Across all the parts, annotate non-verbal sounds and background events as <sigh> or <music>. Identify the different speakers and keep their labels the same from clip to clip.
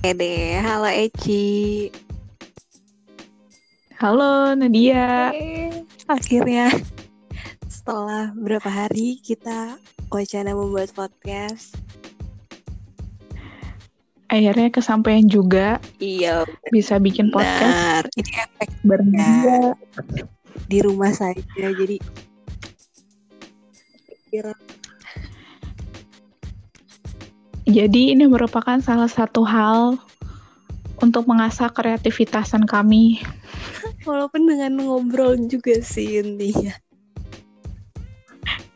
Speaker 1: Oke deh, halo Eci.
Speaker 2: Halo Nadia.
Speaker 1: Oke, Akhirnya setelah berapa hari kita wacana membuat podcast.
Speaker 2: Akhirnya kesampaian juga
Speaker 1: Iya,
Speaker 2: bisa bikin podcast.
Speaker 1: Ini efek
Speaker 2: bareng
Speaker 1: Ya. di rumah saja, jadi kira
Speaker 2: Jadi ini merupakan salah satu hal untuk mengasah kreativitasan kami.
Speaker 1: walaupun dengan ngobrol juga sih intinya.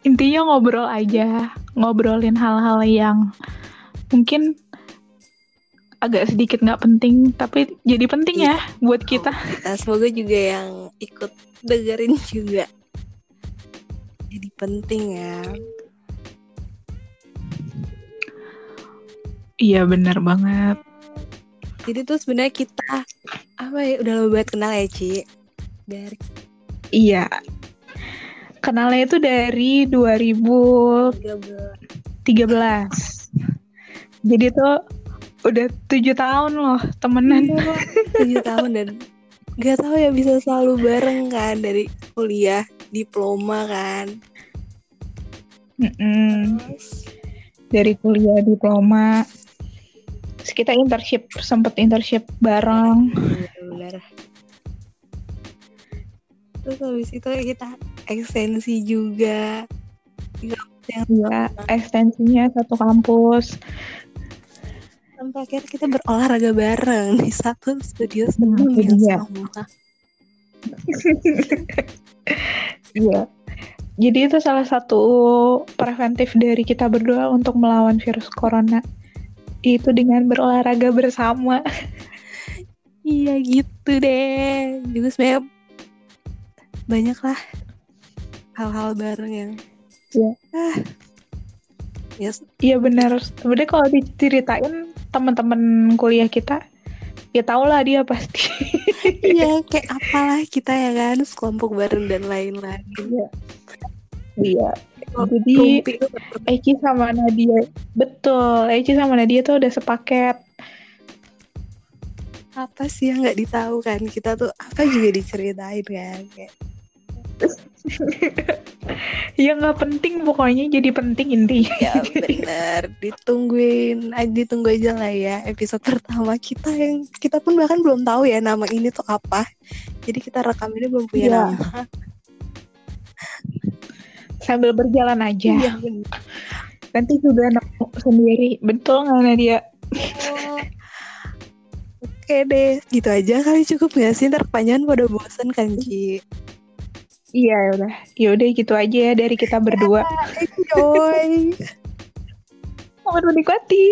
Speaker 2: Intinya ngobrol aja, ngobrolin hal-hal yang mungkin agak sedikit nggak penting, tapi jadi penting ya buat kita.
Speaker 1: Kita semoga juga yang ikut dengerin juga. Jadi penting ya.
Speaker 2: Iya benar banget.
Speaker 1: Jadi tuh sebenarnya kita apa ya udah lama banget kenal ya Ci dari
Speaker 2: Iya. Kenalnya itu dari 2013.
Speaker 1: 13
Speaker 2: Jadi tuh udah tujuh tahun loh temenan.
Speaker 1: tujuh tahun dan nggak tahu ya bisa selalu bareng kan dari kuliah diploma kan
Speaker 2: Mm-mm.
Speaker 1: terus
Speaker 2: Dari kuliah diploma. Terus kita internship, sempet internship bareng.
Speaker 1: benar terus habis itu kita ekstensi juga yang
Speaker 2: Iya, ekstensinya satu kampus.
Speaker 1: sampai akhirnya kita berolahraga bareng di satu studio
Speaker 2: Nah,
Speaker 1: sebelum yang sama <laughs>
Speaker 2: Iya. Jadi itu salah satu preventif dari kita berdua untuk melawan virus corona. Itu dengan berolahraga bersama.
Speaker 1: iya gitu deh juga sebenarnya banyak lah hal-hal bareng yang
Speaker 2: Iya.
Speaker 1: ah ya
Speaker 2: Iya benar. Sebenarnya kalau diceritain teman-teman kuliah kita, ya tau lah dia pasti.
Speaker 1: Iya, kayak apalah kita ya kan, sekelompok bareng dan lain-lain.
Speaker 2: Iya. Jadi Eci sama Nadia, betul. Eci sama Nadia tuh udah sepaket.
Speaker 1: apa sih yang nggak ditahu kan? Kita tuh apa juga diceritain kan? Kayak, <laughs>
Speaker 2: ya nggak penting pokoknya jadi penting intinya.
Speaker 1: ya bener, ditungguin, ditunggu aja lah ya episode pertama kita yang kita pun bahkan belum tahu ya nama ini tuh apa. Jadi kita rekam ini belum punya
Speaker 2: Iya.
Speaker 1: nama.
Speaker 2: Sambil berjalan aja.
Speaker 1: Iya bener.
Speaker 2: Nanti juga nemu sendiri. Betul nggak Nadia?
Speaker 1: Oh. Oke deh, gitu aja kali cukup gak sih? Ntar kepanjangan pada bosen kan Ci?
Speaker 2: Iya ya udah. Ya udah gitu aja ya dari kita berdua.
Speaker 1: Enjoy!
Speaker 2: Selamat <laughs> menikmati.